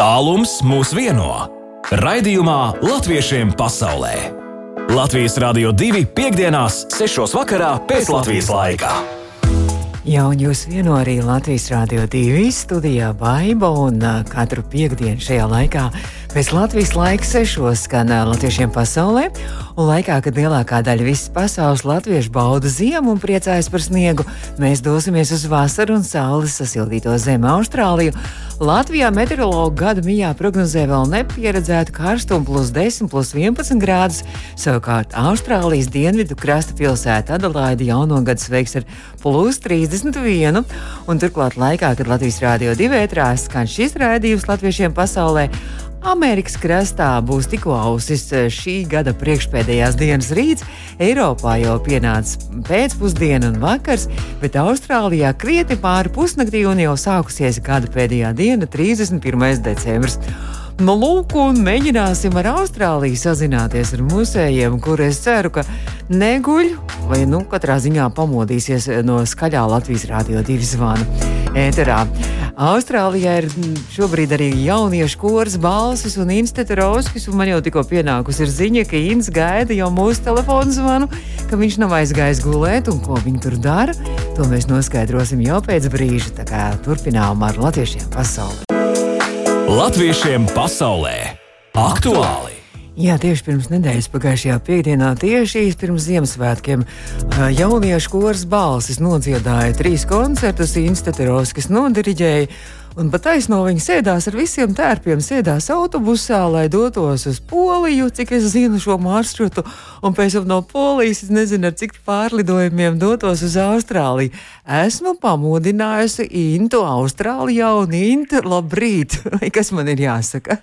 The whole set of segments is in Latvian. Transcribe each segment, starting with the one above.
Tālums mūs vieno. Raidījumā Latviešiem pasaulē. Latvijas Rādio 2.5.6. vakarā pēc Latvijas laika. Jā, un jūs vieno arī Latvijas Rādio 2 studijā Baiba un katru piekdienu šajā laikā pēc Latvijas laika sešos skan latviešiem pasaulē. Un laikā, kad lielākā daļa visas pasaules latviešu bauda ziemu un priecājas par sniegu, mēs dosimies uz vasaru un saules sasildīto zemi Austrāliju. Latvijā meteorologi gada mijā prognozē vēl nepieredzētu karstumu plus 10, plus 11 grādus. Savukārt Austrālijas dienvidu krasta pilsēta Adelaide jauno gadu sveiks ar plus 31. Un turklāt laikā, kad Latvijas rādio divētrās skan šis raidījums latviešiem pasaulē, Amerikas krastā būs tikko ausis šī gada priekšpēdējās dienas rīts, Eiropā jau pienāca pēcpusdiena un vakars, bet Austrālijā krietni pāri pusnaktī un jau sākusies gada pēdējā diena, 31. decembris. Nu, lūk, un mēģināsim ar Austrāliju sazināties ar musējiem, kur es ceru, ka neguļ vai nu katrā ziņā pamodīsies no skaļā Latvijas rādio divu zvanu ēterā. Austrālijā ir šobrīd arī jauniešu koris balsis un un man jau tikko pienākusi ziņa, ka Ins gaida jau mūsu telefonu zvanu, ka viņš nav aizgājis gulēt un ko viņi tur dara. To mēs noskaidrosim jau pēc brīža, tā kā turpinām ar latviešiem pasauli. Latviešiem pasaulē aktuāli! Jā, tieši pirms nedēļas pagājušajā piekdienā, tieši pirms Ziemassvētkiem, jauniešu koris balsis nodziedāja trīs koncertus, Institūros, nodiriģēja. Un pat taisno viņi sēdās ar visiem tērpiem, sēdās autobusā, lai dotos uz Poliju, cik es zinu šo maršrutu, un pēc tam no Polijas, es nezinu, ar cik pārlidojumiem dotos uz Austrāliju. Esmu pamodinājusi Intu Austrālijā un Intu labrīt. Kas man ir jāsaka?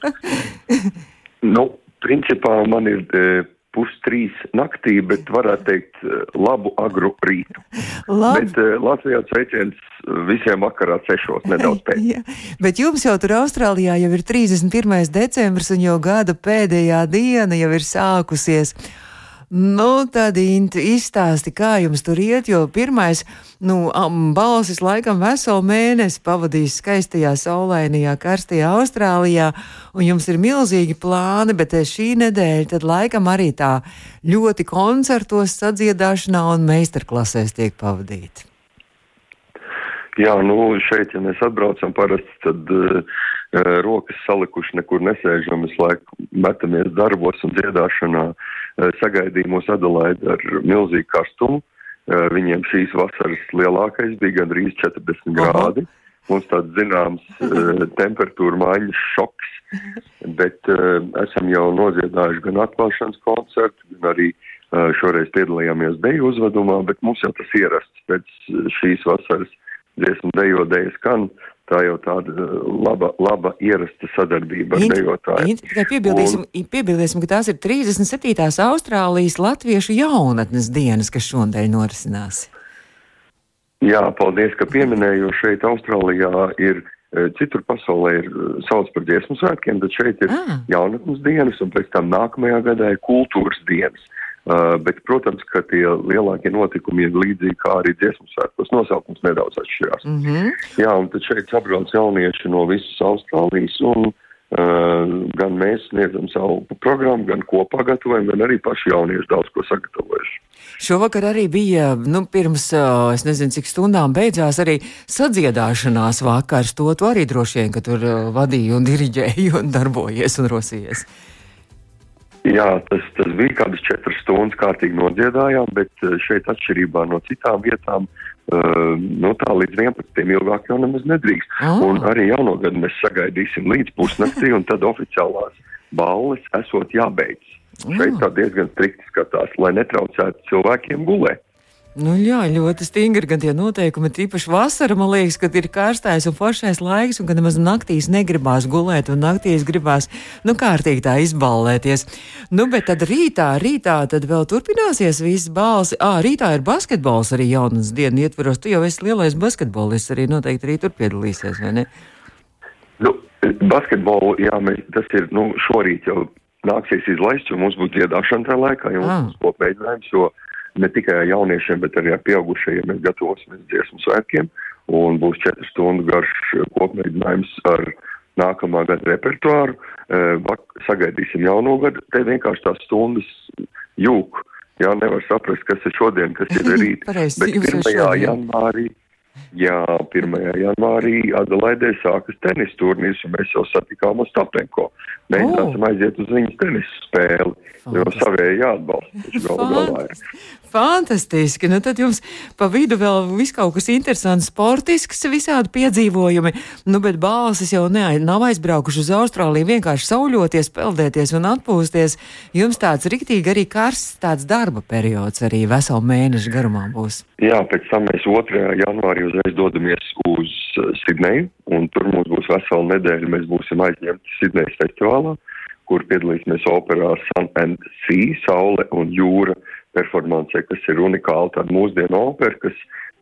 nu, principā man ir. E pustrīs naktī, bet varētu teikt labu agru rītu. Labi. Bet uh, Latvijā sveiciens visiem vakarā sešos nedaudz pēc. Jā, bet jums jau tur Austrālijā jau ir 31. decembris un jau gada pēdējā diena jau ir sākusies. Nu, tad izstāsti, kā jums tur iet, jo pirmais, nu, balsis laikam veselu mēnesi pavadījis skaistajā, saulainajā, karstajā Austrālijā, un jums ir milzīgi plāni, bet šī nedēļa tad laikam arī tā ļoti koncertos, sadziedāšanā un meistarklasēs tiek pavadīta. Jā, nu, šeit, ja mēs atbraucam parasti, tad uh, rokas salikuši nekur nesēžam, visu laiku metamies darbos un dziedāšanā. Uh, Eh, sagaidīja mūs Adelaide ar milzīgu karstumu. Eh, viņiem šīs vasaras lielākais bija gandrīz 40 Aha. grādi. Mums tāds zināms eh, temperatūra maiņas šoks, bet esam jau noziedājuši gan atklāšanas koncertu, gan arī šoreiz piedalījāmies deju uzvedumā, bet mums jau tas ierasts pēc šīs vasaras dziesmu dejo dejas skan, tā jau tāda uh, laba, laba ierasta sadarbība ar dejotājiem. Tikai piebildīsim, un, piebildīsim, ka tās ir 37. Austrālijas latviešu jaunatnes dienas, kas šodien norisinās. Jā, paldies, ka pieminēju, šeit Austrālijā ir, e, citur pasaulē ir e, sauc par dziesmu svētkiem, bet šeit ir ah. jaunatnes dienas un pēc tam nākamajā gadā ir kultūras dienas. Uh, bet, protams, ka tie lielākie notikumi ir līdzīgi kā arī dziesmu svētkos. Nosaukums nedaudz atšķirās. Mm -hmm. Jā, un tad šeit sabrauc jaunieši no visas Austrālijas, un uh, gan mēs sniedzam savu programmu, gan kopā gatavojam, gan arī paši jaunieši daudz ko sagatavojuši. Šovakar arī bija, nu, pirms, uh, es nezinu, cik stundām beidzās arī sadziedāšanās vakars. To tu arī droši vien, ka tur uh, vadīji un diriģēji un darbojies un rosījies. Jā, tas, tas bija kādas četras stundas kārtīgi nodziedājām, bet eh, šeit atšķirībā no citām vietām, uh, no tā līdz 11. ilgāk jau nemaz nedrīkst. Oh. Un arī jauno gadu mēs sagaidīsim līdz pusnaktī, un tad oficiālās balles esot jābeidz. Oh. Šeit tā diezgan strikti skatās, lai netraucētu cilvēkiem gulēt. Nu, jā, ļoti stingri gan tie noteikumi, tīpaši vasarā, man liekas, kad ir karstais un foršais laiks, un kad nemaz naktīs negribās gulēt, un naktīs gribās, nu, kārtīgi tā izballēties. Nu, bet tad rītā, rītā tad vēl turpināsies viss balsi. Ā, rītā ir basketbols arī jaunas dienu ietveros. Tu jau esi lielais basketbolists, arī noteikti arī tur piedalīsies, vai ne? Nu, basketbolu, jā, mēs, tas ir, nu, šorīt jau nāksies izlaist, jo mums būs dziedāšana tajā laikā, jo mums būs kopmēģinājums, jo ne tikai jauniešiem, bet arī ar pieaugušajiem mēs gatavosimies dziesmu svētkiem. Un būs četru stundu garš kopmēģinājums ar nākamā gada repertuāru, sagaidīsim jauno gadu, te vienkārši tās stundas jūk. Jā, nevar saprast, kas ir šodien, kas ir rīt. Bet 1. janvārī Jā, 1. janvārī Adelaidē sākas tenis turnīrs, un mēs jau satikām Ostapenko. Mēģināsim oh. aiziet uz viņas tenisa spēli, jo savēji jāatbalsta. Ir. Fantastiski! Nu, tad jums pa vidu vēl viss kaut kas interesants, sportisks, visādi piedzīvojumi. Nu, bet balsis jau ne, nav aizbraukuši uz Austrāliju vienkārši sauļoties, peldēties un atpūsties. Jums tāds riktīgi arī karsts tāds darba periods arī veselu mēnešu garumā būs. Jā, pēc tam mēs 2. janvārī uzreiz dodamies uz uh, Sidneju, un tur mums būs vesela nedēļa. Mēs būsim aizņemti Sidnejas festivālā, kur piedalīsimies operā Sun and Sea, Saule un Jūra performancē, kas ir unikāla tāda mūsdienu opera, kas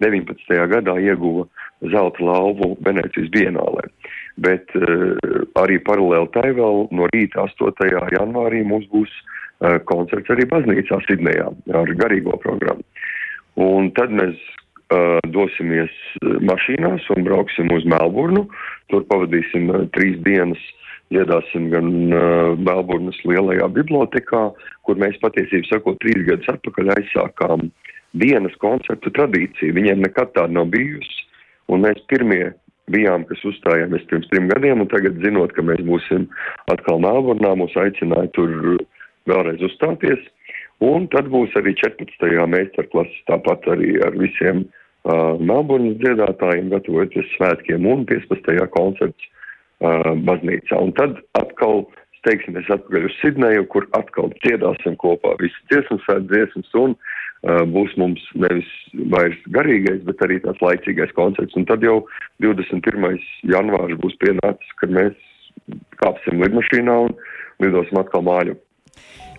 19. gadā ieguva zelta lauvu Venecijas bienālē. Bet uh, arī paralēli tai vēl no rīta 8. janvārī mums būs uh, koncerts arī baznīcā Sidnejā ar garīgo programmu. Un tad mēs dosimies mašīnās un brauksim uz Melburnu. Tur pavadīsim trīs dienas iedāsim gan Melburnas lielajā bibliotekā, kur mēs patiesībā sakot trīs gadus atpakaļ aizsākām dienas koncertu tradīciju. Viņiem nekad tāda nav bijusi, un mēs pirmie bijām, kas uzstājāmies pirms trim gadiem, un tagad zinot, ka mēs būsim atkal Melburnā, mūs aicināja tur vēlreiz uzstāties, un tad būs arī 14. meistarklases, tāpat arī ar visiem uh, Melburnas dziedātājiem gatavojoties svētkiem, un 15. koncerts uh, baznīcā. Un tad atkal steigsimies atpakaļ uz Sidneju, kur atkal dziedāsim kopā visas dziesmas, svētas dziesmas, un uh, būs mums nevis vairs garīgais, bet arī tās laicīgais koncerts. Un tad jau 21. janvārs būs pienācis, kad mēs kāpsim lidmašīnā un lidosim atkal māju.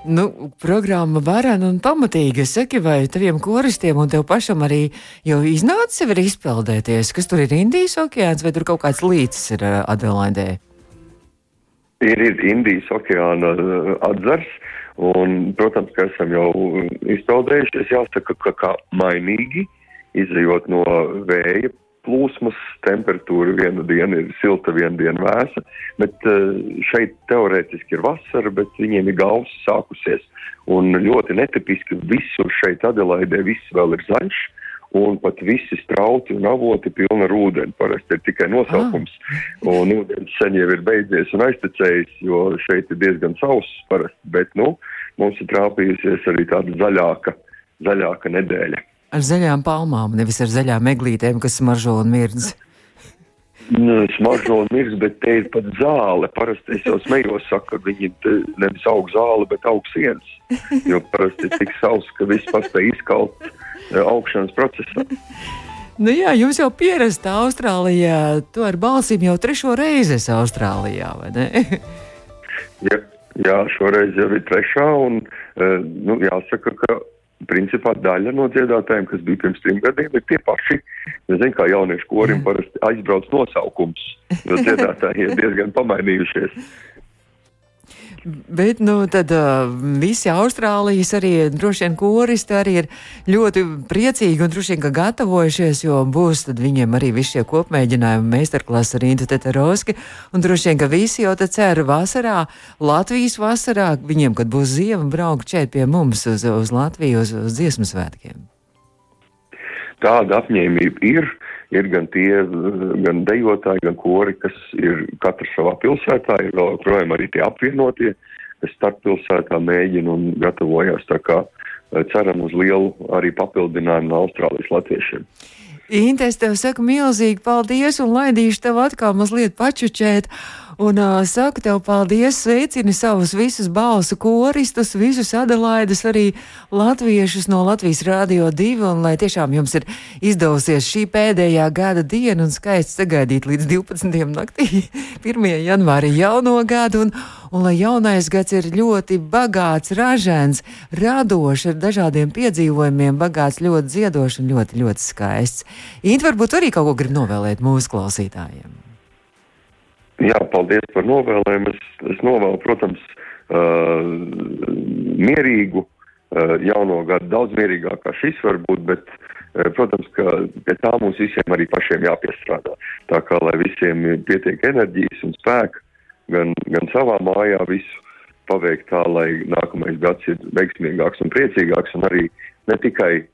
Nu, programma varena un pamatīga. Saki, vai taviem koristiem un tev pašam arī jau iznāca sev ir izpeldēties? Kas tur ir Indijas okeāns vai tur kaut kāds līdzs ir uh, Adelaidē? Ir, ir Indijas okeāna uh, atzars, un, protams, ka esam jau izpeldējušies, jāsaka, ka kā mainīgi, izējot no vēja plūsmas, temperatūra vienu dienu ir silta, vienu dienu vēsa, bet eh, šeit teorētiski ir vasara, bet viņiem ir galvas sākusies. Un ļoti netipiski visur šeit Adelaidē viss vēl ir zaļš. Un pat visi strauti un avoti pilni ar ūdeni. Parasti ir tikai nosaukums. Ah. Un ūdens sen jau ir beidzies un aiztecējis, jo šeit ir diezgan sauss parasti. Bet, nu, mums ir trāpījusies arī tāda zaļāka, zaļāka nedēļa. Ar zaļām palmām, nevis ar zaļām eglītēm, kas smaržo un mirdz. Nu, smaržo un mirdz, bet te ir pat zāle. Parasti es jau smējos, saku, ka viņi nevis aug zāle, bet aug sienas. Jo parasti ir tik sauss, ka viss paspēj izkalt eh, augšanas procesā. Nu jā, jums jau pierasta Austrālijā. Tu ar balsīm jau trešo reizi esi Austrālijā, vai ne? jā, jā, šoreiz jau ir trešā. Un, eh, nu, jāsaka, ka principā daļa no dziedātājiem, kas bija pirms trim gadiem, ir tie paši. Es zinu, kā jauniešu korim parasti aizbrauc nosaukums, jo dziedātāji ir diezgan pamainījušies. Bet, nu, tad uh, visi Austrālijas arī droši vien koristi arī ir ļoti priecīgi un droši vien, ka gatavojušies, jo būs tad viņiem arī visi šie kopmēģinājumi meistarklasa ar Intu Teteroski, un droši vien, ka visi jau te cer vasarā, Latvijas vasarā, viņiem, kad būs ziema, braukt šeit pie mums uz, uz Latviju, uz, uz dziesmu svētkiem. Tāda apņēmība ir ir gan tie, gan dejotāji, gan kori, kas ir katrs savā pilsētā, ir vēl projām arī tie apvienotie, kas starp pilsētā mēģina un gatavojas. Tā kā eh, ceram uz lielu arī papildinājumu no Austrālijas latviešiem. Inte, es tev saku milzīgi paldies un laidīšu tev atkal mazliet pačučēt. Un uh, saku tev paldies, sveicini savus visus balsu koristus, visus adelaidus, arī latviešus no Latvijas Rādio 2, un lai tiešām jums ir izdevusies šī pēdējā gada diena un skaisti sagaidīt līdz 12. naktī, 1. janvārī jauno gadu, un, un lai jaunais gads ir ļoti bagāts, ražēns, radošs, ar dažādiem piedzīvojumiem, bagāts, ļoti dziedošs un ļoti, ļoti skaists. Int, varbūt arī kaut ko grib novēlēt mūsu klausītājiem. Jā, paldies par novēlēm. Es, es novēlu, protams, uh, mierīgu uh, jauno gadu, daudz mierīgāk kā šis varbūt, bet protams, ka pie tā mums visiem arī pašiem jāpiestrādā. Tā kā lai visiem pietiek enerģijas un spēka, gan, gan savā mājā visu paveikt tā, lai nākamais gads ir veiksmīgāks un priecīgāks, un arī ne tikai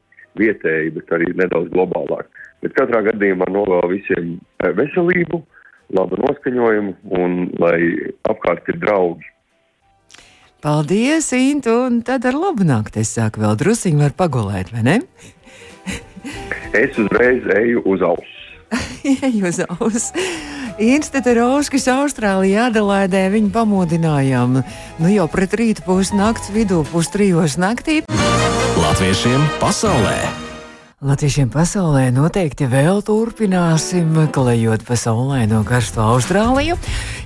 vietēji, bet arī nedaudz globālāk. Bet katrā gadījumā novēlu visiem veselību, labu noskaņojumu un lai apkārt ir draugi. Paldies, Intu, un tad ar labu nakti es sāku vēl drusiņu var pagulēt, vai ne? es uzreiz eju uz auss. Eju uz auss. Institūta Rauskis Austrālijā Adelaidē viņu pamodinājām. Nu jau pret rītu pus nakts vidū, pus trijos naktī. Latviešiem pasaulē! Latviešiem pasaulē noteikti vēl turpināsim klejot pa saulaino karsto Austrāliju,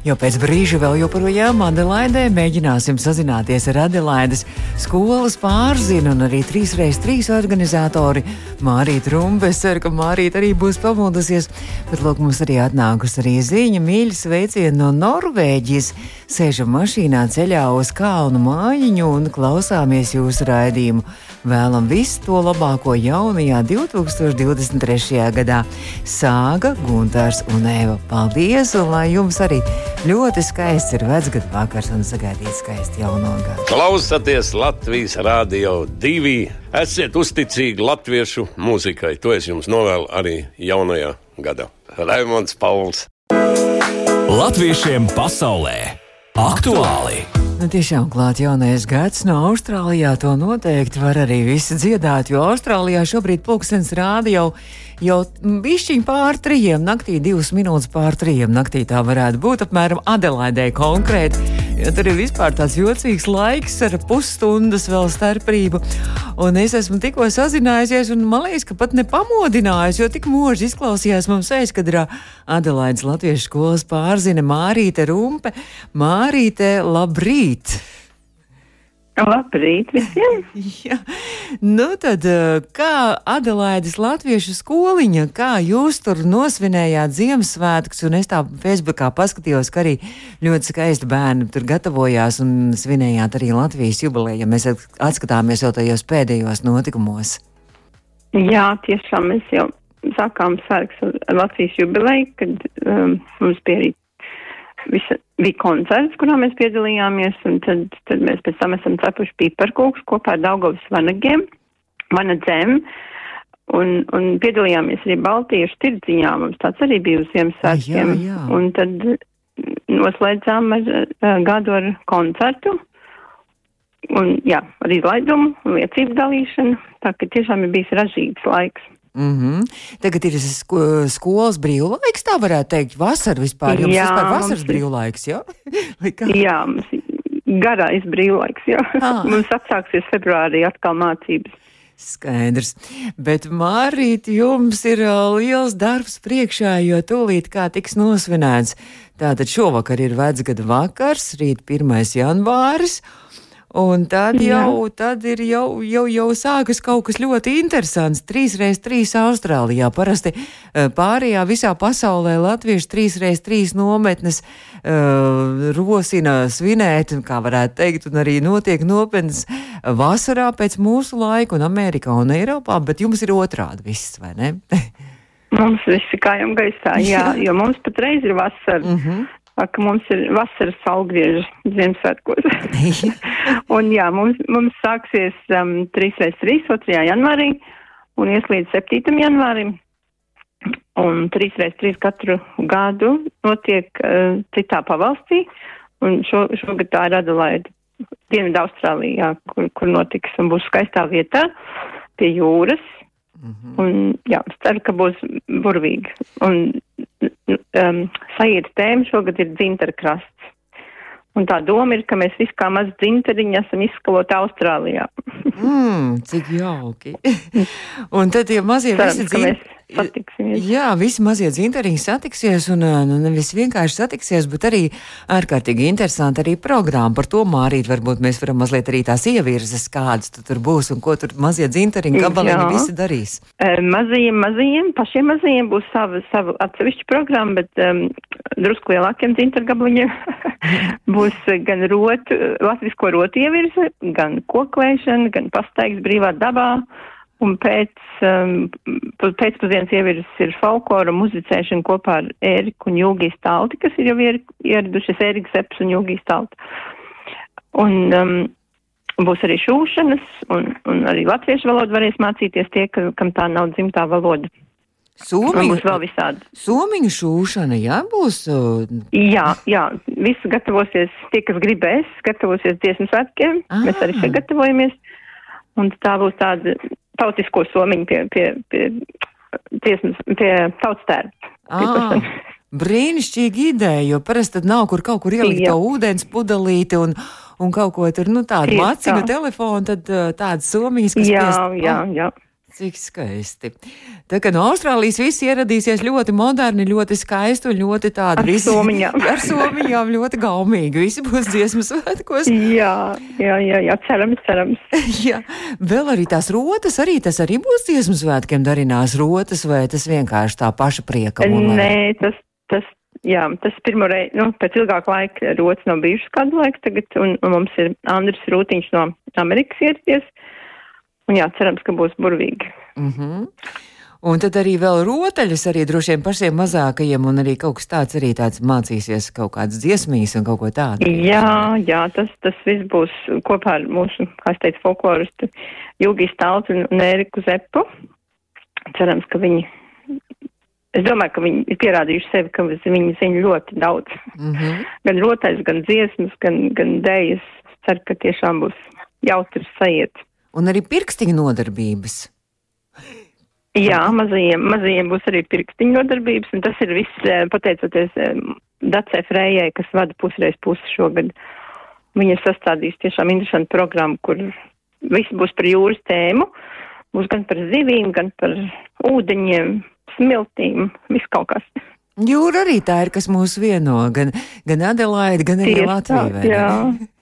jo pēc brīža vēl joprojām Adelaidē mēģināsim sazināties ar Adelaides skolas pārzinu un arī 3x3 organizatori Mārīt Rumbe. Es ceru, ka Mārīt arī būs pamodusies, bet lūk, mums arī atnākus arī ziņa mīļas sveicieni no Norvēģijas. Sēžam mašīnā ceļā uz kalnu mājiņu un klausāmies jūsu raidījumu. Vēlam visu to labāko jaunajā 2023. gadā. Sāga, Gunārs un Eva. Paldies! Un lai jums arī ļoti skaists ir vecgadu vakars un sagaidīt skaistu jauno gadu. Klausieties Latvijas Rādio 2. Esiet uzticīgi latviešu mūzikai. To es jums novēlu arī jaunajā gadā. Raimons Pauls. Latviešiem pasaulē aktuāli! Nu, tiešām klāt jaunais gads no Austrālijā. To noteikti var arī visi dziedāt, jo Austrālijā šobrīd pulkstenis rāda jau, jau bišķiņ pār trījiem naktī, divas minūtes pār trījiem naktī tā varētu būt apmēram Adelaidē konkrēti. Jo tur ir vispār tāds jocīgs laiks ar pusstundas vēl starpību. Un es esmu tikko sazinājusies, un man liekas, ka pat nepamodinājusi, jo tik mūži izklausījās mums aizkadrā Adelaides Latviešu skolas pārzina Mārīte Rumpe. Mārīte, labrīt! Labrīt visiem! Jā. Nu tad, eh, kā Adelaides Latviešu skoliņa, kā jūs tur nosvinējāt Ziemassvētkus, un es tā Facebookā paskatījos, ka arī ļoti skaisti bērni tur gatavojās un svinējāt arī Latvijas jubileju, ja mēs atskatāmies jau tajos pēdējos notikumos. Jā, tiešām mēs jau sākām sērks ar Latvijas jubileju, kad um, mums bija arī visa, bija koncerts, kurā mēs piedalījāmies, un tad, tad mēs pēc tam esam cepuši piparkūks kopā ar Daugavas vanagiem, vanadzēm, un, un piedalījāmies arī Baltiešu tirdziņā, mums tāds arī bija uz Ziemassvētkiem, un tad noslēdzām ar gadu ar koncertu, un jā, ar izlaidumu, liecības dalīšanu, tā ka tiešām ir bijis ražīgs laiks. Mm -hmm. Tagad ir sko skolas brīvlaiks, tā varētu teikt, vasara vispār. Jums jā, vispār vasaras mums... brīvlaiks, jā? jā, mums garais brīvlaiks, jā. Ah. mums atsāksies februārī atkal mācības. Skaidrs. Bet, Mārīt, jums ir liels darbs priekšā, jo tūlīt kā tiks nosvinēts. Tātad šovakar ir vecgada vakars, rīt 1. janvāris. Un tad jau, tad ir jau, jau, jau sākas kaut kas ļoti interesants. 3x3 Austrālijā. Parasti uh, pārējā visā pasaulē latviešu 3x3 nometnes uh, rosina svinēt, kā varētu teikt, un arī notiek nopietnas vasarā pēc mūsu laika un Amerikā un Eiropā, bet jums ir otrādi viss, vai ne? mums viss ir kājām gaisā, jā, jo mums patreiz ir vasara. Mm -hmm ka mums ir vasaras augļieži Ziemassvētkos. un jā, mums, mums sāksies um, 3x3 2. janvārī un ies līdz 7. janvārim. Un 3x3 katru gadu notiek uh, citā pavalstī, un šo, šogad tā ir Adelaide Dienvidu Austrālijā, kur, kur notiks un būs skaistā vietā pie jūras. -hmm. Un, jā, es ceru, ka būs burvīgi. Un um, saīra tēma šogad ir dzinterkrasts. Un tā doma ir, ka mēs visi kā maz dzinteriņi esam izskaloti Austrālijā. mm, cik jauki. un tad tie mazie visi dzinteriņi satiksimies. Jā, visi mazie dzinteriņi satiksies, un nu, nevis vienkārši satiksies, bet arī ārkārtīgi interesanti arī programma. Par to mārīt varbūt mēs varam mazliet arī tās ievirzes, kādas tu tur būs un ko tur mazie dzinteriņi gabaliņi visi darīs. E, mazajiem, mazajiem, pašiem mazajiem būs sava, sava atsevišķa programma, bet um, drusku lielākiem dzinteru gabaliņiem būs gan rot, latvisko rotu ievirze, gan koklēšana, gan pastaigas brīvā dabā Un pēc um, pēcpusdienas ievirs ir folklora muzicēšana kopā ar Ēriku un Jūgijas Talti, kas ir jau ieradušies Ēriks Eps un Jūgijas Talti. Un um, būs arī šūšanas, un, un arī latviešu valodu varēs mācīties tie, ka, kam tā nav dzimtā valoda. Somiņu, būs vēl visādi. Somiņu šūšana, jā, būs. Jā, jā, visi gatavosies, tie, kas gribēs, gatavosies dziesmu svētkiem. Ah. Mēs arī šeit gatavojamies. Un tā būs tāda tautisko somiņu pie, pie, pie, dziesmas, pie tautstērpa. Ah. Brīnišķīgi ideja, jo parasti tad nav kur kaut kur ielikt jā. to ūdens pudelīti un, un kaut ko tur, nu tādu maciņu telefonu, tad tādas somiņas, kas jā, piest... jā, jā. Cik skaisti. Tā kā no Austrālijas viss ieradīsies ļoti moderni, ļoti skaisti un ļoti tādi ar visi, somiņām. ar somiņām ļoti gaumīgi. Visi būs dziesmas svētkos. Jā, jā, jā, jā cerams, cerams. jā, vēl arī tās rotas, arī tas arī būs dziesmas svētkiem darinās rotas, vai tas vienkārši tā paša prieka? Nē, tas, tas, jā, tas pirmoreiz, nu, pēc ilgāka laika rotas nav bijušas kādu laiku tagad, un, un mums ir Andris Rūtiņš no Amerikas ieradies. Un jā, cerams, ka būs burvīgi. Mm -hmm. Un tad arī vēl rotaļas arī droši vien pašiem mazākajiem, un arī kaut kas tāds arī tāds mācīsies kaut kādas dziesmīs un kaut ko tādu. Jā, jā, tas, tas viss būs kopā ar mūsu, kā es teicu, folkloristu Jūgijas Taltu un Ēriku Zepu. Cerams, ka viņi, es domāju, ka viņi ir pierādījuši sevi, ka viņi zina ļoti daudz. Mm -hmm. Gan rotaļas, gan dziesmas, gan, gan dējas. Ceru, ka tiešām būs jautrs sajiet un arī pirkstiņu nodarbības. Jā, mazajiem, mazajiem būs arī pirkstiņu nodarbības, un tas ir viss eh, pateicoties eh, Dacē Frējai, kas vada pusreiz pusi šogad. Viņa sastādīs tiešām interesantu programmu, kur viss būs par jūras tēmu. Būs gan par zivīm, gan par ūdeņiem, smiltīm, viss kaut kas. Jūra arī tā ir, kas mūs vieno, gan, gan Adelaide, gan arī Latvija. Jā,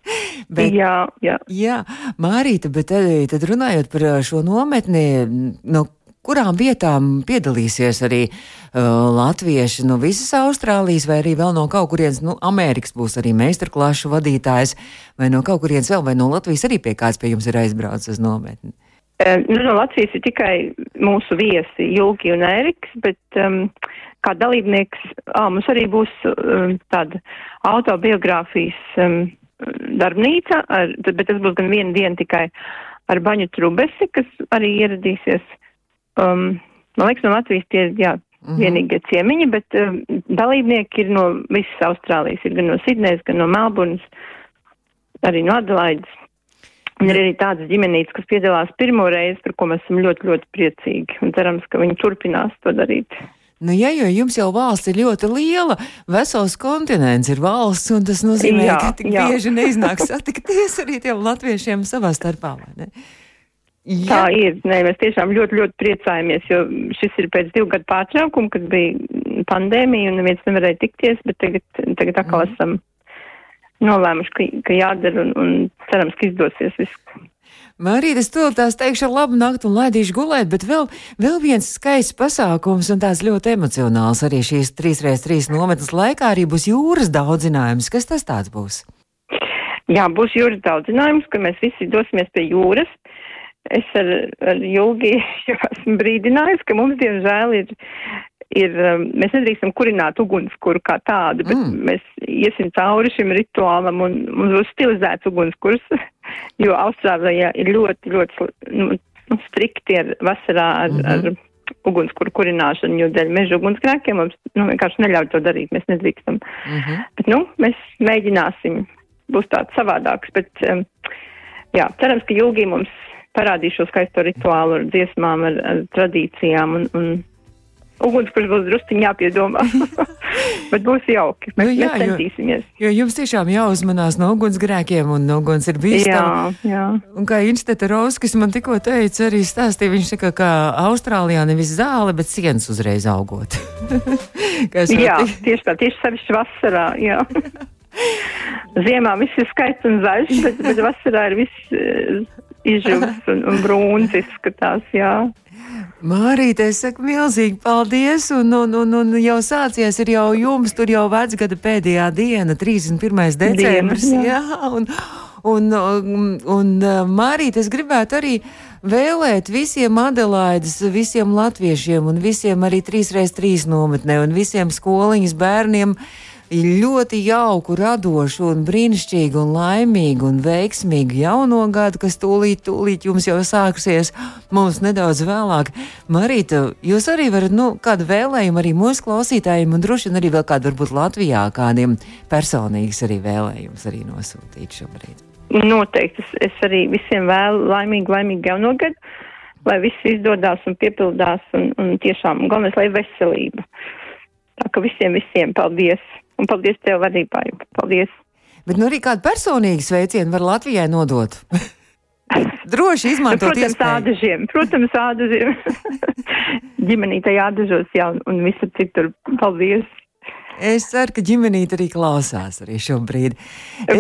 bet, jā, jā. jā, Mārīta, bet tad, tad runājot par šo nometni, no kurām vietām piedalīsies arī uh, latvieši no visas Austrālijas, vai arī vēl no kaut kurienes, nu, Amerikas būs arī meistarklašu vadītājs, vai no kaut kurienes vēl, vai no Latvijas arī pie kāds pie jums ir aizbraucis uz nometni? Nu, no Latvijas ir tikai mūsu viesi Julki un Eriks, bet um, kā dalībnieks, ā, mums arī būs um, tāda autobiogrāfijas um, darbnīca, ar, bet tas būs gan viena diena tikai ar Baņu Trubesi, kas arī ieradīsies. Um, man liekas, no Latvijas tie ir, jā, mm -hmm. vienīgie ciemiņi, bet um, dalībnieki ir no visas Austrālijas, ir gan no Sidnejas, gan no Melburnas, arī no Adelaides. Un ir arī tādas ģimenītes, kas piedalās pirmo reizi, par ko mēs esam ļoti, ļoti priecīgi un cerams, ka viņi turpinās to darīt. Nu, ja jau jums jau valsts ir ļoti liela, vesels kontinents ir valsts, un tas nozīmē, jā, ka tik jā. bieži neiznāks satikties arī tiem latviešiem savā starpā? Jā. Tā ir. Nē, mēs tiešām ļoti, ļoti priecājamies, jo šis ir pēc divu gadu pārtraukuma, kad bija pandēmija un neviens nevarēja tikties, bet tagad, tagad atkal mm. esam nolēmuši, ka, ka jādara un, un cerams, ka izdosies viss Marīta, es to tās teikšu labu nakti un laidīšu gulēt, bet vēl, vēl viens skaists pasākums un tāds ļoti emocionāls arī šīs 3x3 nometnes laikā arī būs jūras daudzinājums. Kas tas tāds būs? Jā, būs jūras daudzinājums, ka mēs visi dosimies pie jūras. Es ar, ar Julgi jau esmu brīdinājis, ka mums, diemžēl, ir ir, um, mēs nedrīkstam kurināt ugunskura kā tādu, bet mm. mēs iesim cauri šim rituālam un mums būs stilizēts ugunskurs, jo Austrālijā ir ļoti, ļoti nu, nu, strikti ar vasarā ar, mm -hmm. ar ugunskura kurināšanu, jo dēļ meža ugunsgrēkiem mums nu, vienkārši neļauj to darīt, mēs nedrīkstam. Mm -hmm. Bet, nu, mēs mēģināsim, būs tāds savādāks, bet, um, jā, cerams, ka Jūgī mums parādīs šo skaisto rituālu ar dziesmām, ar, ar tradīcijām un, un ugunskurs būs drusciņā jāpiedomā. Bet būs jauki. Mēs, nu, jā, mēs centīsimies. Jo, jo jums tiešām jāuzmanās no ugunsgrēkiem, un uguns ir bijis jā. Un kā Instita Rauskis man tikko teica, arī stāstīja, viņš saka, ka Austrālijā nevis zāle, bet sienas uzreiz augot. jā, tieši tā, tieši sevišķi vasarā, jā. Ziemā viss ir skaists un zaļš, bet, bet vasarā ir viss uh, izžuvis un, un brūns izskatās, jā. Mārīte, es saku milzīgi paldies, un, un, un, un jau sācies ir jau jums, tur jau vecgada pēdējā diena, 31. decembris, Diena, jā. jā, un, Un, un, un Mārīt, es gribētu arī vēlēt visiem Adelaides, visiem latviešiem un visiem arī 3x3 nometnē un visiem skoliņas bērniem ļoti jauku, radošu, un brīnišķīgu, un laimīgu un veiksmīgu jauno gadu, kas tūlīt, tūlīt jums jau sāksies, mums nedaudz vēlāk. Marīta, jūs arī varat, nu, kādu vēlējumu arī mūsu klausītājiem, un droši vien arī vēl kādu varbūt Latvijā kādiem personīgus arī vēlējumus arī nosūtīt šobrīd. Noteikti es, es arī visiem vēlu laimīgu, laimīgu jauno gadu, lai viss izdodas un piepildās, un, un tiešām galvenais, lai veselība. Tā ka visiem, visiem paldies! Un paldies tev Paiva. Paldies! Bet nu arī kādu personīgu sveicienu var Latvijai nodot. Droši izmantot protams, iespēju. ādažiem. Protams, ādažiem. Ģimenītai ādažos, jā, un, un visur citur. Paldies! Es ceru, ka ģimenīte arī klausās arī šobrīd.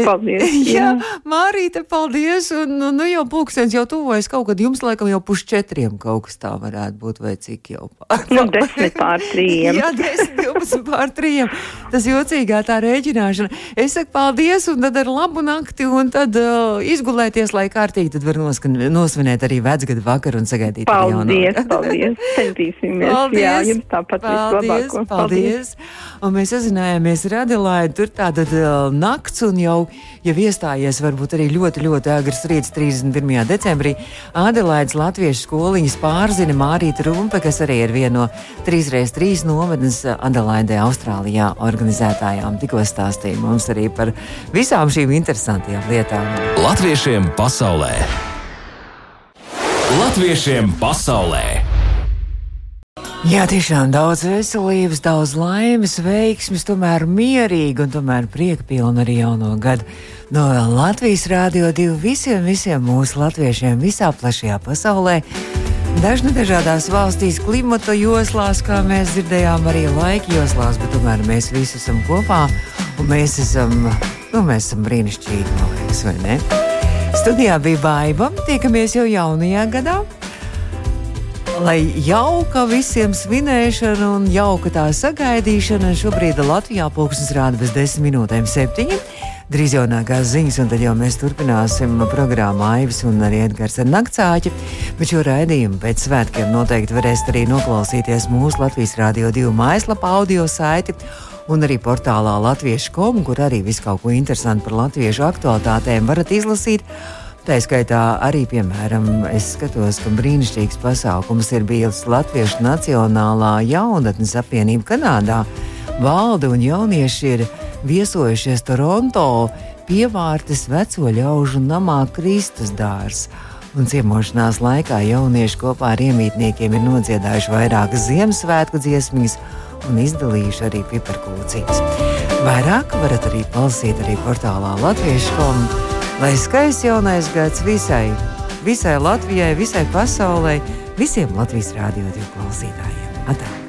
Paldies! Jā, jā Mārīte, paldies! Un, nu, nu jau pulkstens jau tuvojas kaut kad jums laikam jau pusčetriem kaut kas tā varētu būt, vai cik jau pār. Nu, desmit pār trījiem. jā, desmit, divpadsmit pār trījiem. Tas jocīgā tā rēķināšana. Es saku paldies, un tad ar labu nakti, un tad uh, izgulēties, lai kārtīgi tad var noskan, nosvinēt arī vecgadu vakaru un sagaidīt. Paldies, paldies! Centīsimies! Paldies! Jā, jums tāpat paldies, vislabāko. Paldies! paldies mēs sazinājāmies ar Adelaidu. Tur uh, nakts un jau, jau iestājies varbūt arī ļoti, ļoti agrs rīts 31. decembrī. Adelaidas latviešu skoliņas pārzina Mārīta Rumpe, kas arī ir viena no 3x3 nometnes Adelaidē, Austrālijā organizētājām. Tikko stāstīja mums arī par visām šīm interesantajām lietām. Latviešiem pasaulē! Latviešiem pasaulē! Jā, tiešām daudz veselības, daudz laimes, veiksmes, tomēr mierīgi un tomēr priekpilni arī jauno gadu. No Latvijas Rādio 2 visiem, visiem mūsu latviešiem visā plašajā pasaulē. Dažni dažādās valstīs, klimata joslās, kā mēs dzirdējām, arī laika joslās, bet tomēr mēs visi esam kopā un mēs esam, nu, mēs esam brīnišķīgi, man liekas, vai ne? Studijā bija baiva, tiekamies jau jaunajā gadā. Lai jauka visiem svinēšana un jauka tā sagaidīšana, šobrīd Latvijā pulkstenis rāda bez desmit minūtēm septiņi. Drīz jaunākās ziņas, un tad jau mēs turpināsim programmu Aivas un arī Edgars ar Naktsāķi. Bet šo raidījumu pēc svētkiem noteikti varēsiet arī noklausīties mūsu Latvijas Rādio 2 mājaslapā, audio saiti un arī portālā Latviešu komu, kur arī visu kaut ko interesantu par latviešu aktualitātēm varat izlasīt. Tā skaitā arī, piemēram, es skatos, ka brīnišķīgs pasākums ir bijis Latviešu Nacionālā jaunatnes apvienība Kanādā. Valde un jaunieši ir viesojušies Toronto pievārtes veco ļaužu namā Kristus dārzs. Un ciemošanās laikā jaunieši kopā ar iemītniekiem ir nodziedājuši vairākas Ziemassvētku dziesmas un izdalījuši arī piparkūciņas. Vairāk varat arī palasīt arī portālā Latviešu komu Lai skaists jaunais gads visai, visai Latvijai, visai pasaulē, visiem Latvijas rādio klausītājiem. Atā.